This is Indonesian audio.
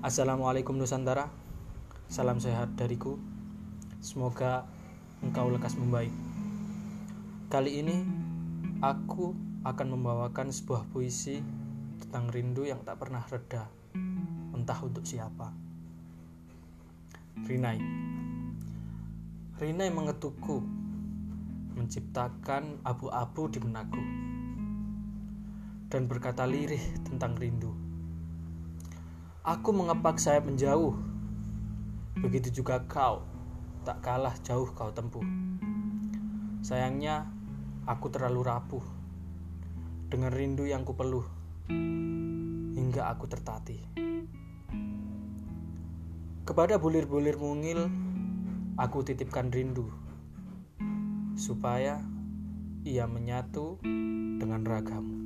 Assalamualaikum Nusantara. Salam sehat dariku. Semoga engkau lekas membaik. Kali ini aku akan membawakan sebuah puisi Tentang rindu yang tak pernah reda Entah untuk siapa. Rinai. Rinai mengetukku Menciptakan abu-abu di benakku Dan berkata lirih tentang rindu Aku mengepak sayap menjauh. Begitu juga kau, tak kalah jauh kau tempuh. Sayangnya, aku terlalu rapuh dengan rindu yang kupeluh hingga aku tertatih. Kepada bulir-bulir mungil, aku titipkan rindu supaya ia menyatu dengan ragamu.